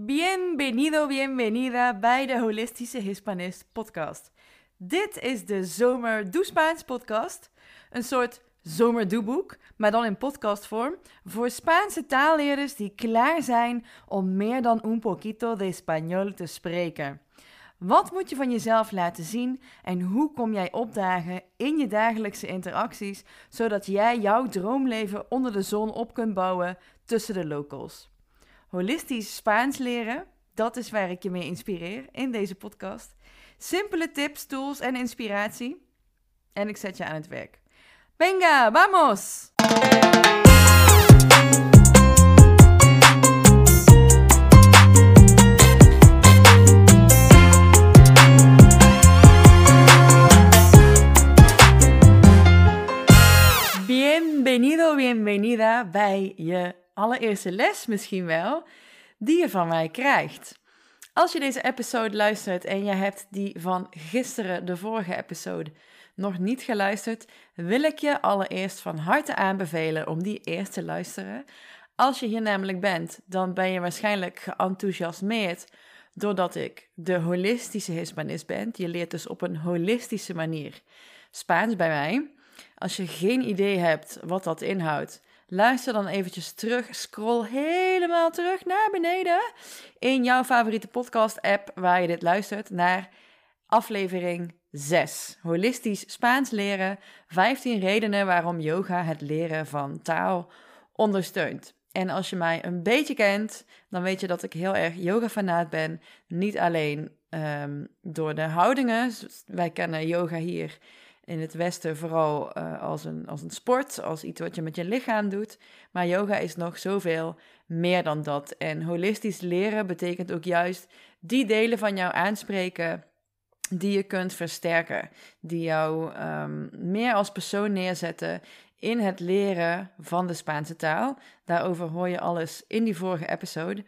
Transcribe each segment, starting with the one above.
Bienvenido, bienvenida bij de Holistische Hispanist podcast. Dit is de Zomer Doe Spaans podcast. Een soort zomerdoeboek, maar dan in podcastvorm. Voor Spaanse taalleerders die klaar zijn om meer dan un poquito de español te spreken. Wat moet je van jezelf laten zien en hoe kom jij opdagen in je dagelijkse interacties, zodat jij jouw droomleven onder de zon op kunt bouwen tussen de locals? Holistisch Spaans leren, dat is waar ik je mee inspireer in deze podcast. Simpele tips, tools en inspiratie. En ik zet je aan het werk. Venga, vamos! Bienvenido, bienvenida bij je allereerste les misschien wel, die je van mij krijgt. Als je deze episode luistert en je hebt die van gisteren, de vorige episode, nog niet geluisterd, wil ik je allereerst van harte aanbevelen om die eerst te luisteren. Als je hier namelijk bent, dan ben je waarschijnlijk geenthousiasmeerd doordat ik de holistische Hispanist ben. Je leert dus op een holistische manier Spaans bij mij. Als je geen idee hebt wat dat inhoudt, luister dan eventjes terug. Scroll helemaal terug naar beneden in jouw favoriete podcast-app waar je dit luistert naar aflevering 6. Holistisch Spaans leren. 15 redenen waarom yoga het leren van taal ondersteunt. En als je mij een beetje kent, dan weet je dat ik heel erg yoga-fanaat ben. Niet alleen ehm, door de houdingen. Wij kennen yoga hier in het Westen vooral uh, als, een, als een sport, als iets wat je met je lichaam doet. Maar yoga is nog zoveel meer dan dat. En holistisch leren betekent ook juist die delen van jou aanspreken die je kunt versterken, die jou um, meer als persoon neerzetten in het leren van de Spaanse taal. Daarover hoor je alles in die vorige episode.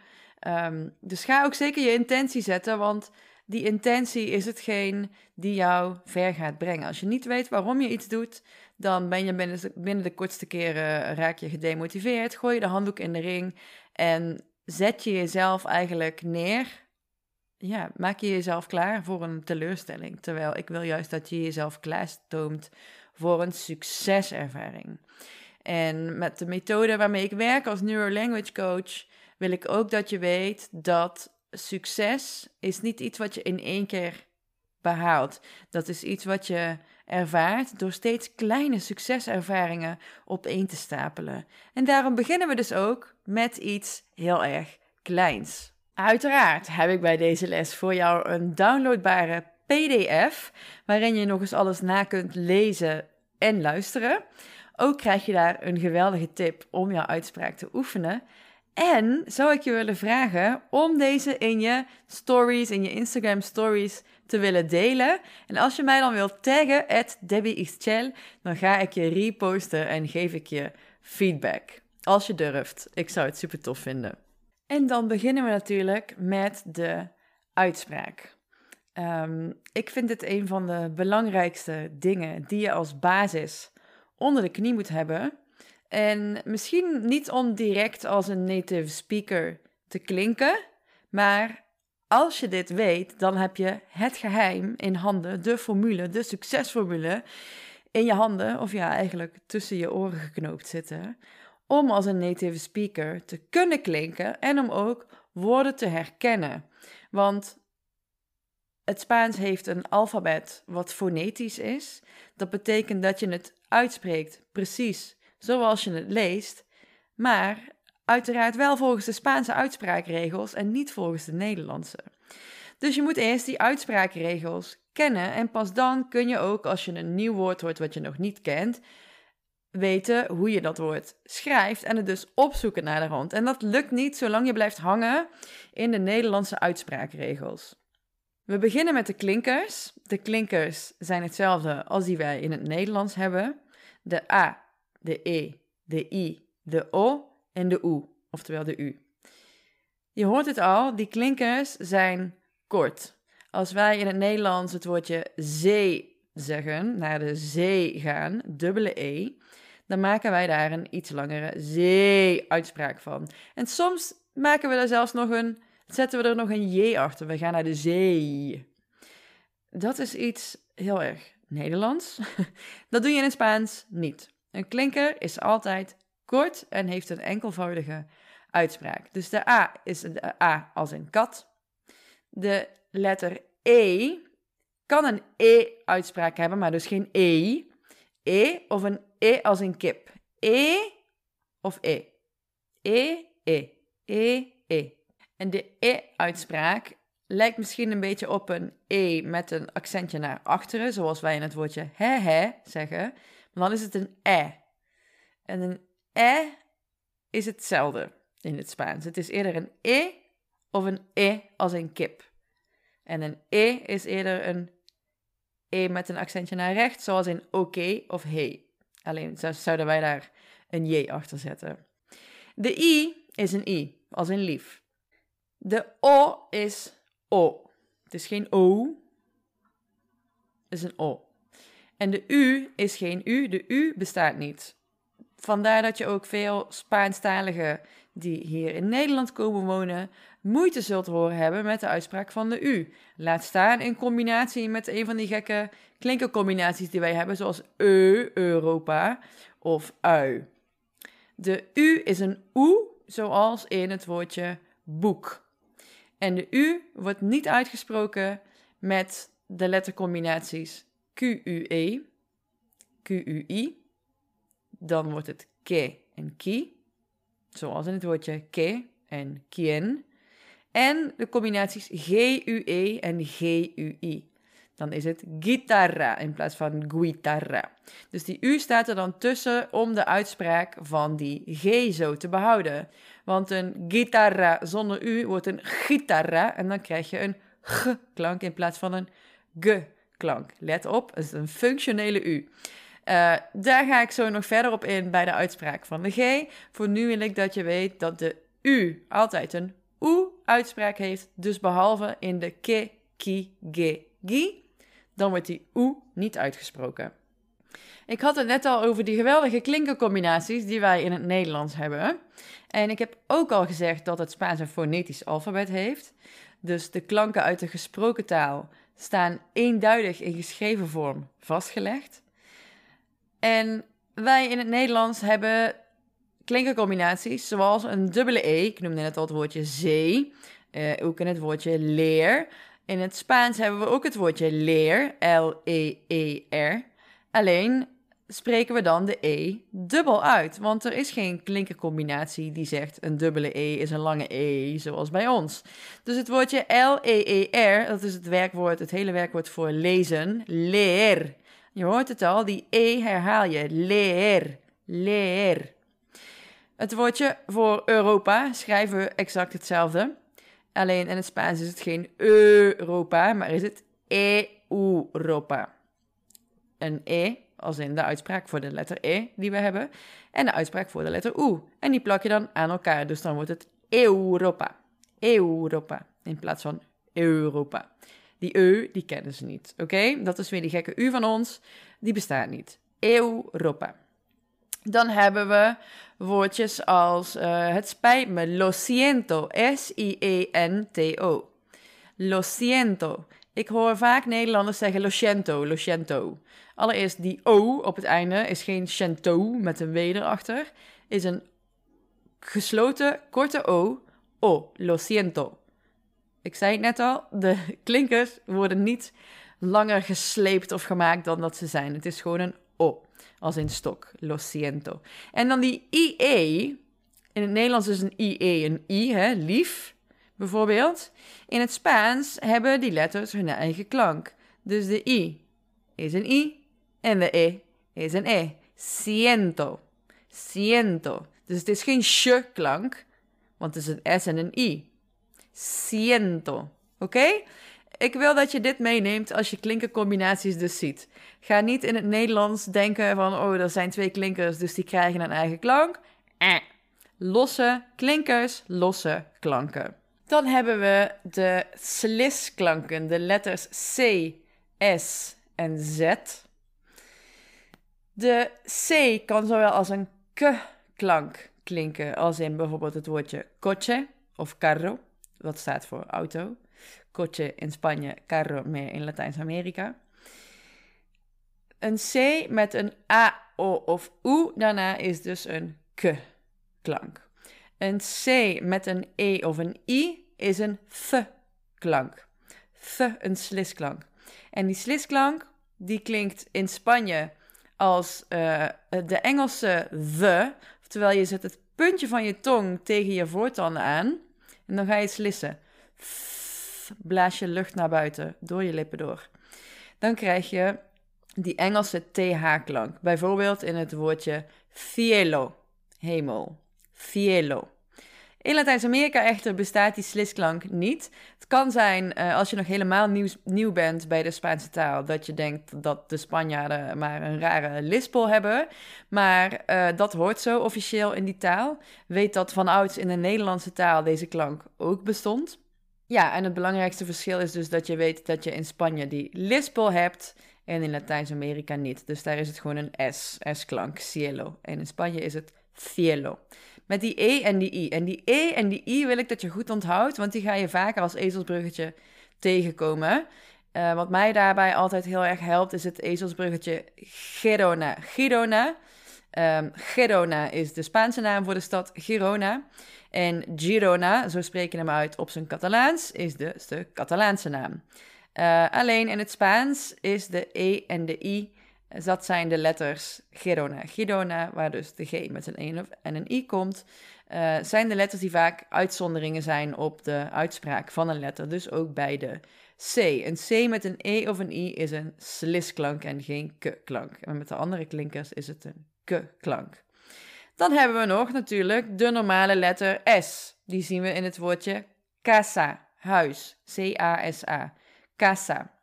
Um, dus ga ook zeker je intentie zetten, want die intentie is hetgeen die jou ver gaat brengen. Als je niet weet waarom je iets doet, dan ben je binnen de, kortste keren raak je gedemotiveerd, gooi je de handdoek in de ring en zet je jezelf eigenlijk neer. Ja, maak je jezelf klaar voor een teleurstelling. Terwijl ik wil juist dat je jezelf klaarstoomt voor een succeservaring. En met de methode waarmee ik werk als Neurolanguage Coach, wil ik ook dat je weet dat succes is niet iets wat je in één keer behaalt. Dat is iets wat je ervaart door steeds kleine succeservaringen opeen te stapelen. En daarom beginnen we dus ook met iets heel erg kleins. Uiteraard heb ik bij deze les voor jou een downloadbare PDF waarin je nog eens alles na kunt lezen en luisteren. Ook krijg je daar een geweldige tip om jouw uitspraak te oefenen. En zou ik je willen vragen om deze in je stories, in je Instagram stories te willen delen. En als je mij dan wilt taggen, at dan ga ik je reposten en geef ik je feedback. Als je durft. Ik zou het super tof vinden. En dan beginnen we natuurlijk met de uitspraak. Um, ik vind het een van de belangrijkste dingen die je als basis onder de knie moet hebben en misschien niet om direct als een native speaker te klinken, maar als je dit weet, dan heb je het geheim in handen, de formule, de succesformule in je handen, of ja, eigenlijk tussen je oren geknoopt zitten, om als een native speaker te kunnen klinken en om ook woorden te herkennen. Want het Spaans heeft een alfabet wat fonetisch is. Dat betekent dat je het uitspreekt precies zoals je het leest, maar uiteraard wel volgens de Spaanse uitspraakregels en niet volgens de Nederlandse. Dus je moet eerst die uitspraakregels kennen en pas dan kun je ook, als je een nieuw woord hoort wat je nog niet kent, weten hoe je dat woord schrijft en het dus opzoeken naar de rond. En dat lukt niet zolang je blijft hangen in de Nederlandse uitspraakregels. We beginnen met de klinkers. De klinkers zijn hetzelfde als die wij in het Nederlands hebben. De A de E, de I, de O en de U, oftewel de U. Je hoort het al, die klinkers zijn kort. Als wij in het Nederlands het woordje zee zeggen, naar de zee gaan, dubbele E, dan maken wij daar een iets langere zee-uitspraak van. En soms maken we daar zelfs nog een zetten we er nog een J achter. We gaan naar de zee. Dat is iets heel erg Nederlands. Dat doe je in het Spaans niet. Een klinker is altijd kort en heeft een enkelvoudige uitspraak. Dus de A is de A als in kat. De letter E kan een E-uitspraak hebben, maar dus geen E. E of een E als in kip. E of E. E, E. E, E. En de E-uitspraak lijkt misschien een beetje op een E met een accentje naar achteren, zoals wij in het woordje he he zeggen. Dan is het een E. En een E is hetzelfde in het Spaans. Het is eerder een E of een E als in kip. En een E is eerder een E met een accentje naar rechts, zoals in oké of hey. Alleen zouden wij daar een J achter zetten. De I is een I, als in lief. De O is O. Het is geen O, het is een O. En de U is geen U, de U bestaat niet. Vandaar dat je ook veel Spaanstaligen die hier in Nederland komen wonen, moeite zult horen hebben met de uitspraak van de U. Laat staan in combinatie met een van die gekke klinkercombinaties die wij hebben, zoals E, Europa of ui. De U is een U, zoals in het woordje boek. En de U wordt niet uitgesproken met de lettercombinaties Q-U-E, Q-U-I. Dan wordt het ke en ki, zoals in het woordje ke en kien. En de combinaties G-U-E en G-U-I. Dan is het guitarra in plaats van guitarra. Dus die U staat er dan tussen om de uitspraak van die G zo te behouden. Want een guitarra zonder U wordt een guitarra en dan krijg je een G-klank in plaats van een G-klank. Let op, het is een functionele U. Uh, daar ga ik zo nog verder op in bij de uitspraak van de G. Voor nu wil ik dat je weet dat de U altijd een U-uitspraak heeft. Dus behalve in de ke, ki, ge, gi, dan wordt die U niet uitgesproken. Ik had het net al over die geweldige klinkercombinaties die wij in het Nederlands hebben. En ik heb ook al gezegd dat het Spaans een fonetisch alfabet heeft. Dus de klanken uit de gesproken taal staan eenduidig in geschreven vorm vastgelegd. En wij in het Nederlands hebben klinkercombinaties zoals een dubbele E. Ik noemde net al het woordje zee. Uh, ook in het woordje leer. In het Spaans hebben we ook het woordje leer. L-E-E-R. Alleen spreken we dan de E dubbel uit. Want er is geen klinkercombinatie die zegt een dubbele E is een lange E, zoals bij ons. Dus het woordje L-E-E-R, dat is het werkwoord, het hele werkwoord voor lezen, leer. Je hoort het al, die E herhaal je. Leer, leer. Het woordje voor Europa schrijven we exact hetzelfde. Alleen in het Spaans is het geen Europa, maar is het Europa. Een E, als in de uitspraak voor de letter E die we hebben, en de uitspraak voor de letter U. En die plak je dan aan elkaar, dus dan wordt het Europa. Europa, in plaats van Europa. Die E, die kennen ze niet, oké? Dat is weer die gekke U van ons, die bestaat niet. Europa. Dan hebben we woordjes als uh, het spijt me, lo siento, S-I-E-N-T-O. Lo siento. Ik hoor vaak Nederlanders zeggen lo siento, lo siento. Allereerst die O op het einde is geen siento met een W erachter, is een gesloten korte O. O, lo siento. Ik zei het net al, de klinkers worden niet langer gesleept of gemaakt dan dat ze zijn. Het is gewoon een O, als in stok, lo siento. En dan die IE, in het Nederlands is een IE een I, hè, lief, bijvoorbeeld. In het Spaans hebben die letters hun eigen klank. Dus de I is een I en de E is een E. Siento, siento. Dus het is geen sh-klank, want het is een S en een I siento. Oké? Ik wil dat je dit meeneemt als je klinkercombinaties dus ziet. Ga niet in het Nederlands denken van, oh, er zijn twee klinkers, dus die krijgen een eigen klank. Eh. Losse klinkers, losse klanken. Dan hebben we de slisklanken, de letters C, S en Z. De C kan zowel als een k-klank klinken, als in bijvoorbeeld het woordje coche of carro wat staat voor auto. Coche in Spanje, carro meer in Latijns-Amerika. Een C met een A, O of U daarna is dus een K-klank. Een C met een E of een I is een Th-klank. Th, een slisklank. En die slisklank, die klinkt in Spanje als uh, de Engelse the. Terwijl je zet het puntje van je tong tegen je voortanden aan. En dan ga je slissen. blaas je lucht naar buiten, door je lippen door. Dan krijg je die Engelse TH-klank. Bijvoorbeeld in het woordje cielo, hemel. Cielo. In Latijns-Amerika echter bestaat die slisklank niet. Het kan zijn, uh, als je nog helemaal nieuw, nieuw bent bij de Spaanse taal, dat je denkt dat de Spanjaarden maar een rare lispel hebben. Maar uh, dat hoort zo officieel in die taal. Weet dat van ouds in de Nederlandse taal deze klank ook bestond. Ja, en het belangrijkste verschil is dus dat je weet dat je in Spanje die lispel hebt en in Latijns-Amerika niet. Dus daar is het gewoon een S, S-klank, cielo. En in Spanje is het cielo. Met die E en die I. En die E en die I wil ik dat je goed onthoudt, want die ga je vaker als ezelsbruggetje tegenkomen. Uh, wat mij daarbij altijd heel erg helpt, is het ezelsbruggetje Girona. Girona. Um, Girona is de Spaanse naam voor de stad Girona. En Girona, zo spreken we hem uit op zijn Catalaans, is de, de Catalaanse naam. Uh, alleen in het Spaans is de E en de I dat zijn de letters Girona. Girona, waar dus de G met een E en een I komt, uh, zijn de letters die vaak uitzonderingen zijn op de uitspraak van een letter. Dus ook bij de C. Een C met een E of een I is een slisklank en geen k-klank. En met de andere klinkers is het een k-klank. Dan hebben we nog natuurlijk de normale letter S. Die zien we in het woordje casa, huis. C-A-S-A. Casa.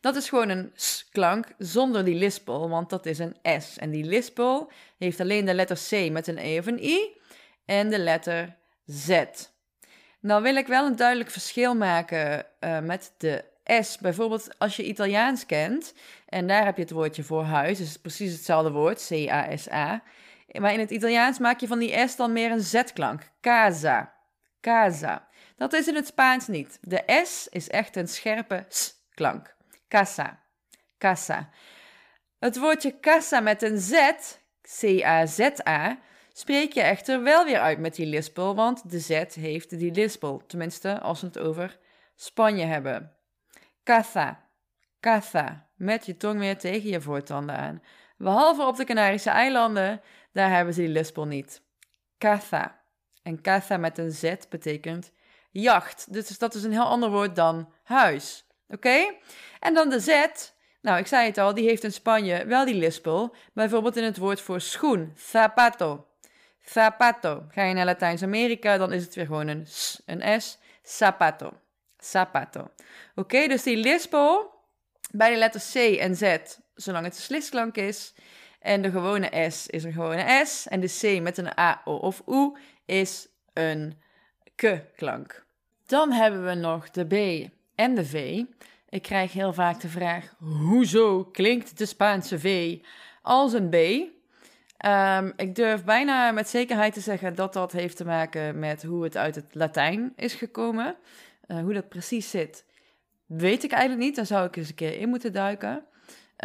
Dat is gewoon een s-klank zonder die lispel, want dat is een S. En die lispel heeft alleen de letter C met een E of een I en de letter Z. Nou wil ik wel een duidelijk verschil maken uh, met de S. Bijvoorbeeld als je Italiaans kent, en daar heb je het woordje voor huis, dus precies hetzelfde woord, C-A-S-A. Maar in het Italiaans maak je van die S dan meer een Z-klank. Casa. Casa. Dat is in het Spaans niet. De S is echt een scherpe S-klank. Casa. Casa. Het woordje casa met een Z, C-A-Z-A, spreek je echter wel weer uit met die lispel, want de Z heeft die lispel. Tenminste, als we het over Spanje hebben. Caza. Caza. Met je tong weer tegen je voortanden aan. Behalve op de Canarische eilanden, daar hebben ze die lispel niet. Caza. En caza met een Z betekent jacht. Dus dat is een heel ander woord dan huis. Oké? En dan de Z. Nou, ik zei het al, die heeft in Spanje wel die lispel. Bijvoorbeeld in het woord voor schoen, zapato. Zapato. Ga je naar Latijns-Amerika, dan is het weer gewoon een S, een S. Zapato. Zapato. Oké, dus die lispel bij de letter C en Z, zolang het een slisklank is. En de gewone S is een gewone S. En de C met een A, O of U is een K-klank. Dan hebben we nog de B en de V. Ik krijg heel vaak de vraag: hoezo klinkt de Spaanse V als een B? Um, ik durf bijna met zekerheid te zeggen dat dat heeft te maken met hoe het uit het Latijn is gekomen. Uh, hoe dat precies zit, weet ik eigenlijk niet. Daar zou ik eens een keer in moeten duiken.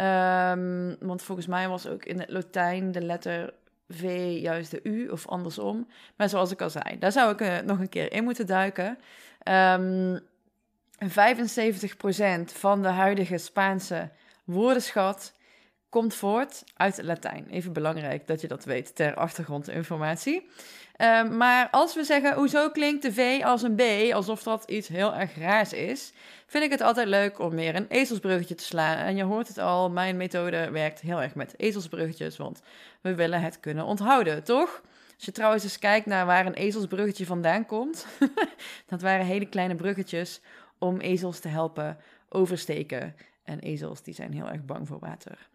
Um, want volgens mij was ook in het Latijn de letter V juist de U of andersom. Maar zoals ik al zei, daar zou ik uh, nog een keer in moeten duiken. Um, 75% van de huidige Spaanse woordenschat komt voort uit het Latijn. Even belangrijk dat je dat weet ter achtergrondinformatie. Um, maar als we zeggen, hoezo klinkt de V als een B, alsof dat iets heel erg raars is, vind ik het altijd leuk om meer een ezelsbruggetje te slaan. En je hoort het al, mijn methode werkt heel erg met ezelsbruggetjes, want we willen het kunnen onthouden, toch? Als je trouwens eens kijkt naar waar een ezelsbruggetje vandaan komt, dat waren hele kleine bruggetjes om ezels te helpen oversteken. En ezels die zijn heel erg bang voor water.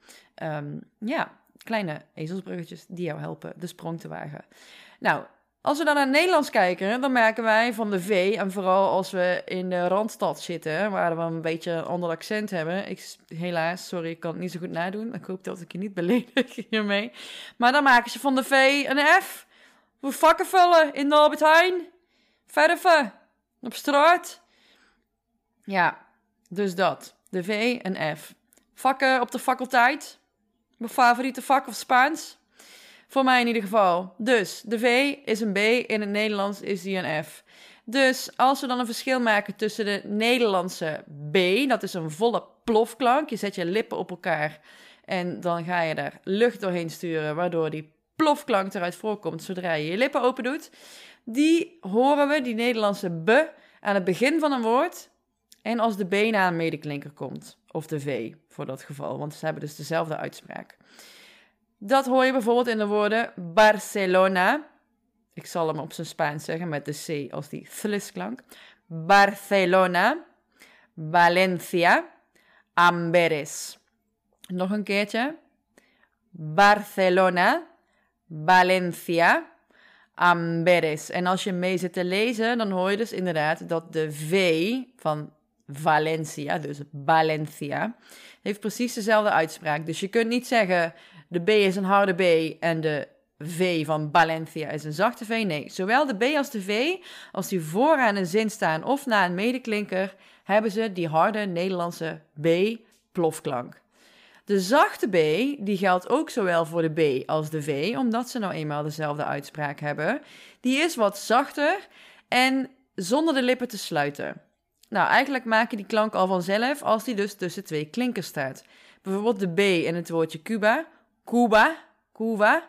Um, ja, kleine ezelsbruggetjes die jou helpen de sprong te wagen. Nou, als we dan naar het Nederlands kijken, dan merken wij van de V, en vooral als we in de Randstad zitten, waar we een beetje een ander accent hebben. Ik, helaas, sorry, ik kan het niet zo goed nadoen. Ik hoop dat ik je niet beledig hiermee. Maar dan maken ze van de V een F. We vakken vullen in de Albert Heijn. Verven. op straat. Ja, dus dat. De V en F. Vakken op de faculteit. Mijn favoriete vak of Spaans. Voor mij in ieder geval. Dus de V is een B, in het Nederlands is die een F. Dus als we dan een verschil maken tussen de Nederlandse B, dat is een volle plofklank. Je zet je lippen op elkaar en dan ga je daar lucht doorheen sturen, waardoor die plofklank eruit voorkomt zodra je je lippen open doet. Die horen we, die Nederlandse B, aan het begin van een woord en als de B na een medeklinker komt. Of de V, voor dat geval, want ze hebben dus dezelfde uitspraak. Dat hoor je bijvoorbeeld in de woorden Barcelona. Ik zal hem op zijn Spaans zeggen met de C als die klank. Barcelona, Valencia, Amberes. Nog een keertje. Barcelona, Valencia, Amberes. En als je mee zit te lezen, dan hoor je dus inderdaad dat de V van Valencia, dus Valencia, heeft precies dezelfde uitspraak. Dus je kunt niet zeggen de B is een harde B en de V van Valencia is een zachte V. Nee, zowel de B als de V, als die vooraan een zin staan of na een medeklinker, hebben ze die harde Nederlandse B-plofklank. De zachte B, die geldt ook zowel voor de B als de V, omdat ze nou eenmaal dezelfde uitspraak hebben. Die is wat zachter en zonder de lippen te sluiten. Nou, eigenlijk maak je die klank al vanzelf als die dus tussen twee klinkers staat. Bijvoorbeeld de B in het woordje Cuba, Cuba, Cuba.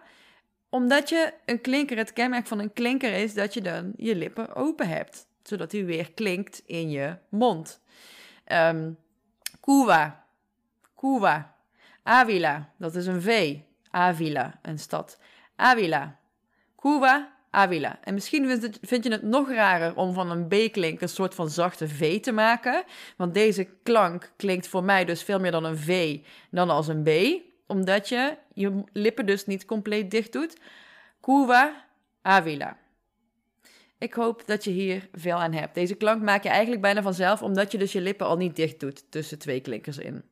Omdat je een klinker, het kenmerk van een klinker is dat je dan je lippen open hebt, zodat hij weer klinkt in je mond. Um, Cuba, Cuba. Avila, dat is een V. Avila, een stad. Avila. Cuba, Avila. En misschien vind, vind, je het nog rarer om van een B-klink een soort van zachte V te maken. Want deze klank klinkt voor mij dus veel meer dan een V dan als een B. Omdat je je lippen dus niet compleet dicht doet. Cuba, Avila. Ik hoop dat je hier veel aan hebt. Deze klank maak je eigenlijk bijna vanzelf, omdat je dus je lippen al niet dicht doet tussen twee klinkers in.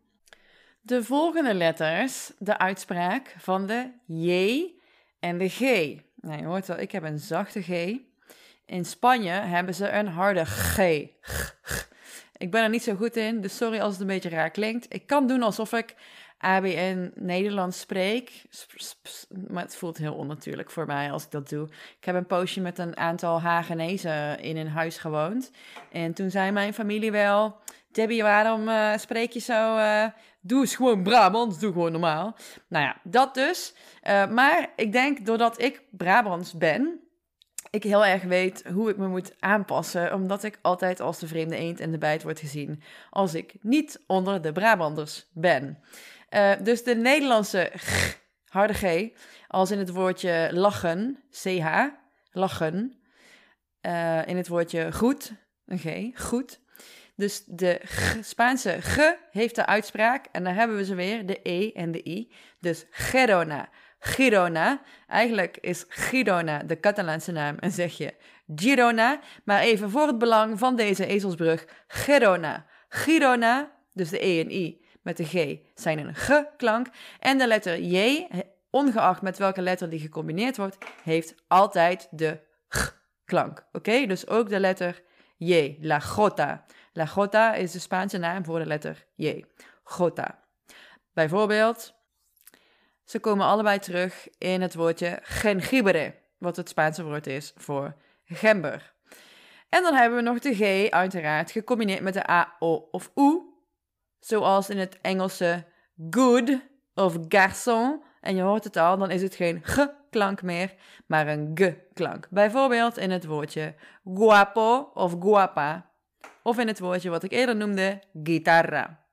De volgende letters, de uitspraak van de J en de G. Nou, je hoort wel, ik heb een zachte G. In Spanje hebben ze een harde G. Ik ben er niet zo goed in, dus sorry als het een beetje raar klinkt. Ik kan doen alsof ik ABN Nederlands spreek, maar het voelt heel onnatuurlijk voor mij als ik dat doe. Ik heb een poosje met een aantal Hagenezen in een huis gewoond. En toen zei mijn familie wel, Debbie, waarom uh, spreek je zo... Uh, doe eens gewoon Brabants, doe gewoon normaal. Nou ja, dat dus. Uh, maar ik denk, doordat ik Brabants ben, ik heel erg weet hoe ik me moet aanpassen, omdat ik altijd als de vreemde eend in de bijt word gezien als ik niet onder de Brabanders ben. Uh, dus de Nederlandse harde G, als in het woordje lachen, CH, lachen. Uh, in het woordje goed, een G, goed. Dus de Spaanse G heeft de uitspraak. En dan hebben we ze weer, de E en de I. Dus Gerona. Girona. Eigenlijk is Girona de Catalaanse naam en zeg je Girona. Maar even voor het belang van deze ezelsbrug. Gerona. Girona, dus de E en I met de G, zijn een G-klank. En de letter J, ongeacht met welke letter die gecombineerd wordt, heeft altijd de G-klank. Oké, dus ook de letter J, la Jota. La Jota is de Spaanse naam voor de letter J. Jota. Bijvoorbeeld, ze komen allebei terug in het woordje jengibre, wat het Spaanse woord is voor gember. En dan hebben we nog de G, uiteraard, gecombineerd met de A, O of U. Zoals in het Engelse good of garçon. En je hoort het al, dan is het geen g-klank meer, maar een g-klank. Bijvoorbeeld in het woordje guapo of guapa. Of in het woordje wat ik eerder noemde, guitarra.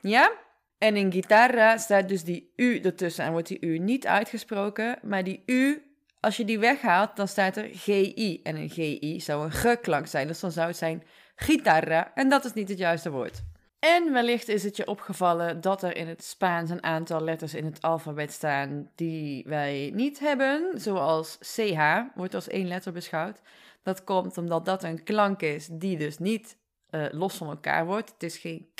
Ja? En in guitarra staat dus die U ertussen en wordt die U niet uitgesproken. Maar die U, als je die weghaalt, dan staat er GI. En een GI zou een G-klank zijn. Dus dan zou het zijn guitarra. En dat is niet het juiste woord. En wellicht is het je opgevallen dat er in het Spaans een aantal letters in het alfabet staan die wij niet hebben, zoals CH wordt als één letter beschouwd. Dat komt omdat dat een klank is die dus niet uh, los van elkaar wordt. Het is geen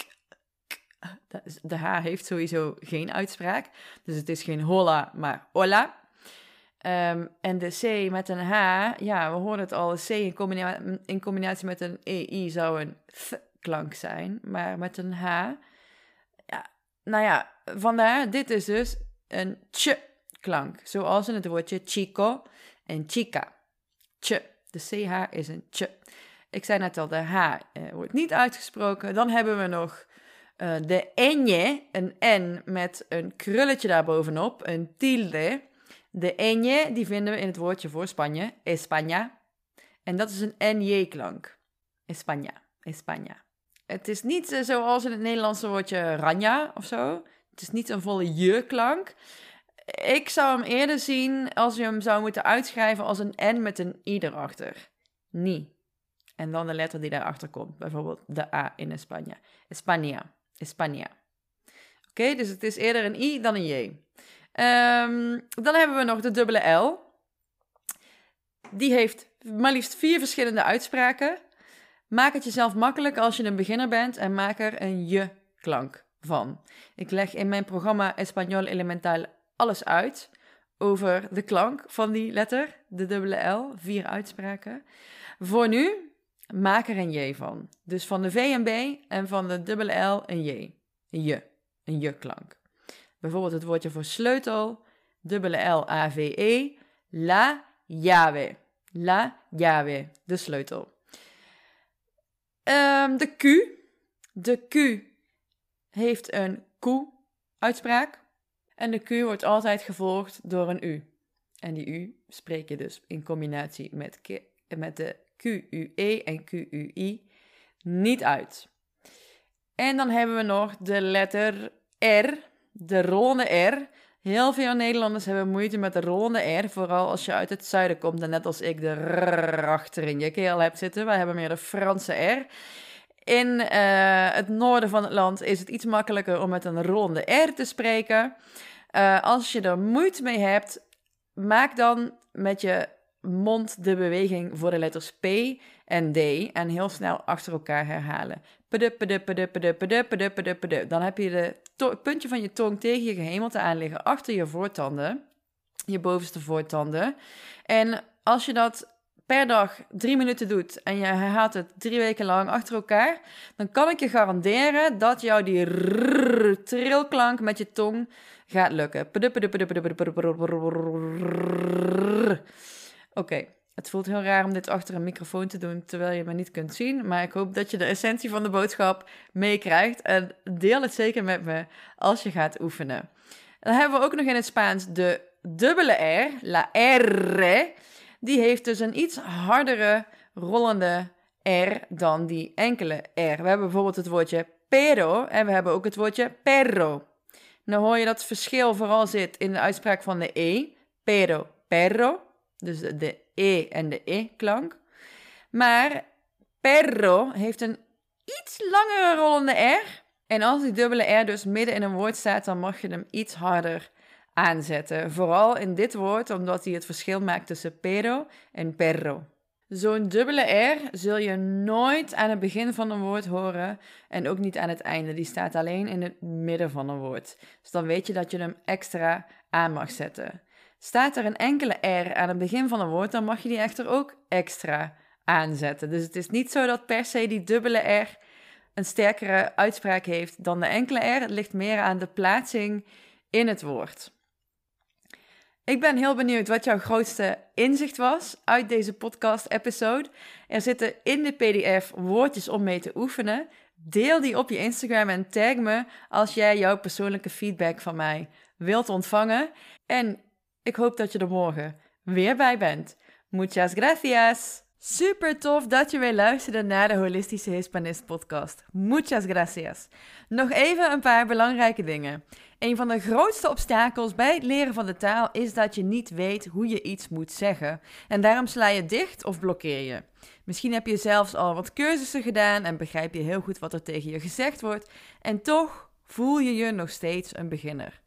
de H heeft sowieso geen uitspraak. Dus het is geen hola, maar hola. Ehm, en de C met een H, ja, we horen het al, C in, in combinatie met een EI zou een th-klank zijn. Maar met een H, ja, nou ja, vandaar, dit is dus een ch-klank. Zoals in het woordje chico en chica. Ch, de CH is een ch. Ik zei net al, de H eh, wordt niet uitgesproken. Dan hebben we nog uh, de enje, een N met een krulletje daarbovenop, een tilde. De enje, die vinden we in het woordje voor Spanje, España. En dat is een NJ-klank. España, España. Het is niet uh, zoals in het Nederlandse woordje ranja of zo. Het is niet een volle je-klank. Ik zou hem eerder zien als je hem zou moeten uitschrijven als een N met een I erachter. Niet. En dan de letter die daarachter komt. Bijvoorbeeld de A in España. España. Oké, dus het is eerder een I dan een J. Um, dan hebben we nog de dubbele L. Die heeft maar liefst vier verschillende uitspraken. Maak het jezelf makkelijk als je een beginner bent en maak er een je-klank van. Ik leg in mijn programma Español Elemental alles uit over de klank van die letter, de dubbele L, vier uitspraken. Voor nu maak er een J van. Dus van de V en B en van de dubbele L een J. Een je, een je-klank. Bijvoorbeeld het woordje voor sleutel, dubbele L, A, V, E, la llave. La llave, de sleutel. Um, de Q. De Q heeft een Q-uitspraak. En de Q wordt altijd gevolgd door een U. En die U spreek je dus in combinatie met, met de QUE en QUI niet uit. En dan hebben we nog de letter R, de rollende R. Heel veel Nederlanders hebben moeite met de rollende R, vooral als je uit het zuiden komt en net als ik de R achter in je keel hebt zitten. Wij hebben meer de Franse R. In uh, het noorden van het land is het iets makkelijker om met een ronde R te spreken. Uh, als je er moeite mee hebt, maak dan met je mond de beweging voor de letters P en D en heel snel achter elkaar herhalen. Dan heb je het puntje van je tong tegen je gehemelte aan liggen achter je voortanden, je bovenste voortanden. En als je dat per dag drie minuten doet en je herhaalt het drie weken lang achter elkaar, dan kan ik je garanderen dat jou die trilklank met je tong gaat lukken. Oké, het voelt heel raar om dit achter een microfoon te doen terwijl je me niet kunt zien, maar ik hoop dat je de essentie van de boodschap meekrijgt en deel het zeker met me als je gaat oefenen. Dan hebben we ook nog in het Spaans de dubbele R, la R. Die heeft dus een iets hardere rollende R dan die enkele R. We hebben bijvoorbeeld het woordje pero en we hebben ook het woordje perro. Nou hoor je dat verschil vooral zit in de uitspraak van de E. Pero, perro. Dus de E en de E-klank. Maar perro heeft een iets langere rollende R. En als die dubbele R dus midden in een woord staat, dan mag je hem iets harder aanzetten. Vooral in dit woord, omdat hij het verschil maakt tussen pero en perro. Zo'n dubbele R zul je nooit aan het begin van een woord horen en ook niet aan het einde. Die staat alleen in het midden van een woord. Dus dan weet je dat je hem extra aan mag zetten. Staat er een enkele R aan het begin van een woord, dan mag je die echter ook extra aanzetten. Dus het is niet zo dat per se die dubbele R een sterkere uitspraak heeft dan de enkele R. Het ligt meer aan de plaatsing in het woord. Ik ben heel benieuwd wat jouw grootste inzicht was uit deze podcast-episode. Er zitten in de PDF woordjes om mee te oefenen. Deel die op je Instagram en tag me als jij jouw persoonlijke feedback van mij wilt ontvangen. En ik hoop dat je er morgen weer bij bent. Muchas gracias! Super tof dat je weer luisterde naar de Holistische Hispanist podcast. Muchas gracias. Nog even een paar belangrijke dingen. Een van de grootste obstakels bij het leren van de taal is dat je niet weet hoe je iets moet zeggen. En daarom sla je dicht of blokkeer je. Misschien heb je zelfs al wat cursussen gedaan en begrijp je heel goed wat er tegen je gezegd wordt. En toch voel je je nog steeds een beginner.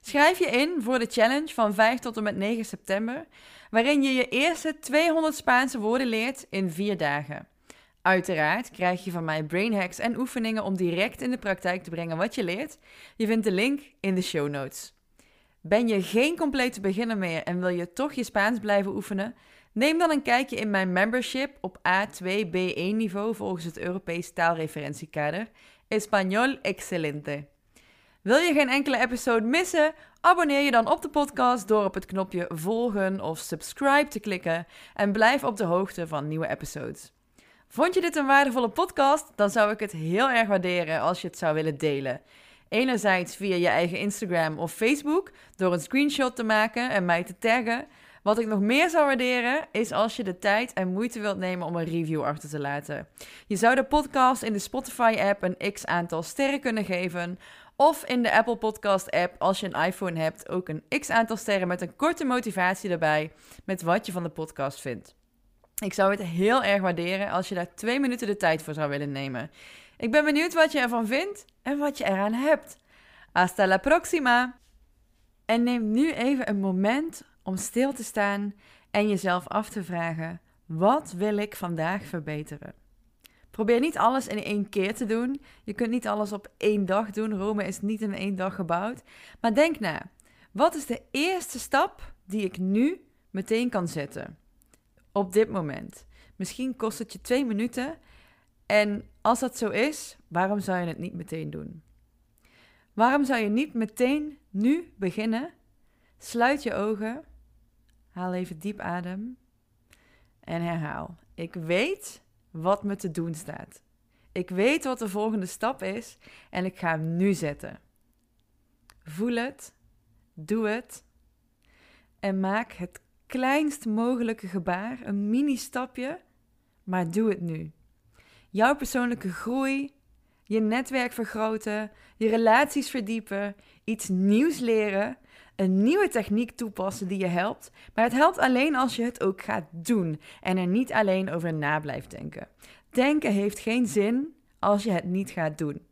Schrijf je in voor de challenge van 5 tot en met 9 september, waarin je je eerste 200 Spaanse woorden leert in 4 dagen. Uiteraard krijg je van mij brain hacks en oefeningen om direct in de praktijk te brengen wat je leert. Je vindt de link in de show notes. Ben je geen complete beginner meer en wil je toch je Spaans blijven oefenen? Neem dan een kijkje in mijn membership op A2-B1 niveau volgens het Europees taalreferentiekader. Español excelente. Wil je geen enkele episode missen? Abonneer je dan op de podcast door op het knopje volgen of subscribe te klikken en blijf op de hoogte van nieuwe episodes. Vond je dit een waardevolle podcast? Dan zou ik het heel erg waarderen als je het zou willen delen. Enerzijds via je eigen Instagram of Facebook door een screenshot te maken en mij te taggen. Wat ik nog meer zou waarderen is als je de tijd en moeite wilt nemen om een review achter te laten. Je zou de podcast in de Spotify-app een x aantal sterren kunnen geven. Of in de Apple Podcast-app, als je een iPhone hebt, ook een x aantal sterren met een korte motivatie erbij met wat je van de podcast vindt. Ik zou het heel erg waarderen als je daar twee minuten de tijd voor zou willen nemen. Ik ben benieuwd wat je ervan vindt en wat je eraan hebt. Hasta la próxima! En neem nu even een moment om stil te staan en jezelf af te vragen: wat wil ik vandaag verbeteren? Probeer niet alles in één keer te doen. Je kunt niet alles op één dag doen. Rome is niet in één dag gebouwd. Maar denk na: wat is de eerste stap die ik nu meteen kan zetten? Op dit moment. Misschien kost het je twee minuten. En als dat zo is, waarom zou je het niet meteen doen? Waarom zou je niet meteen nu beginnen? Sluit je ogen, haal even diep adem en herhaal. Ik weet wat me te doen staat. Ik weet wat de volgende stap is en ik ga hem nu zetten. Voel het, doe het en maak het kleinst mogelijke gebaar, een mini-stapje, maar doe het nu. Jouw persoonlijke groei, je netwerk vergroten, je relaties verdiepen, iets nieuws leren, een nieuwe techniek toepassen die je helpt. Maar het helpt alleen als je het ook gaat doen en er niet alleen over na blijft denken. Denken heeft geen zin als je het niet gaat doen.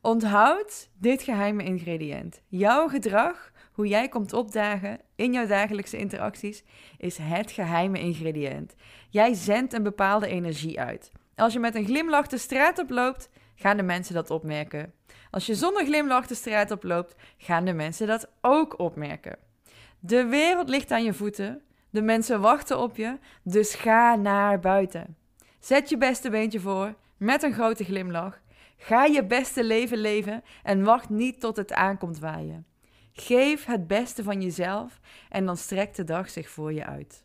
Onthoud dit geheime ingrediënt. Jouw gedrag, hoe jij komt opdagen in jouw dagelijkse interacties, is het geheime ingrediënt. Jij zendt een bepaalde energie uit. Als je met een glimlach de straat oploopt, gaan de mensen dat opmerken. Als je zonder glimlach de straat oploopt, gaan de mensen dat ook opmerken. De wereld ligt aan je voeten, de mensen wachten op je, dus ga naar buiten. Zet je beste beentje voor, met een grote glimlach. Ga je beste leven leven en wacht niet tot het aankomt waaien. Geef het beste van jezelf en dan strekt de dag zich voor je uit.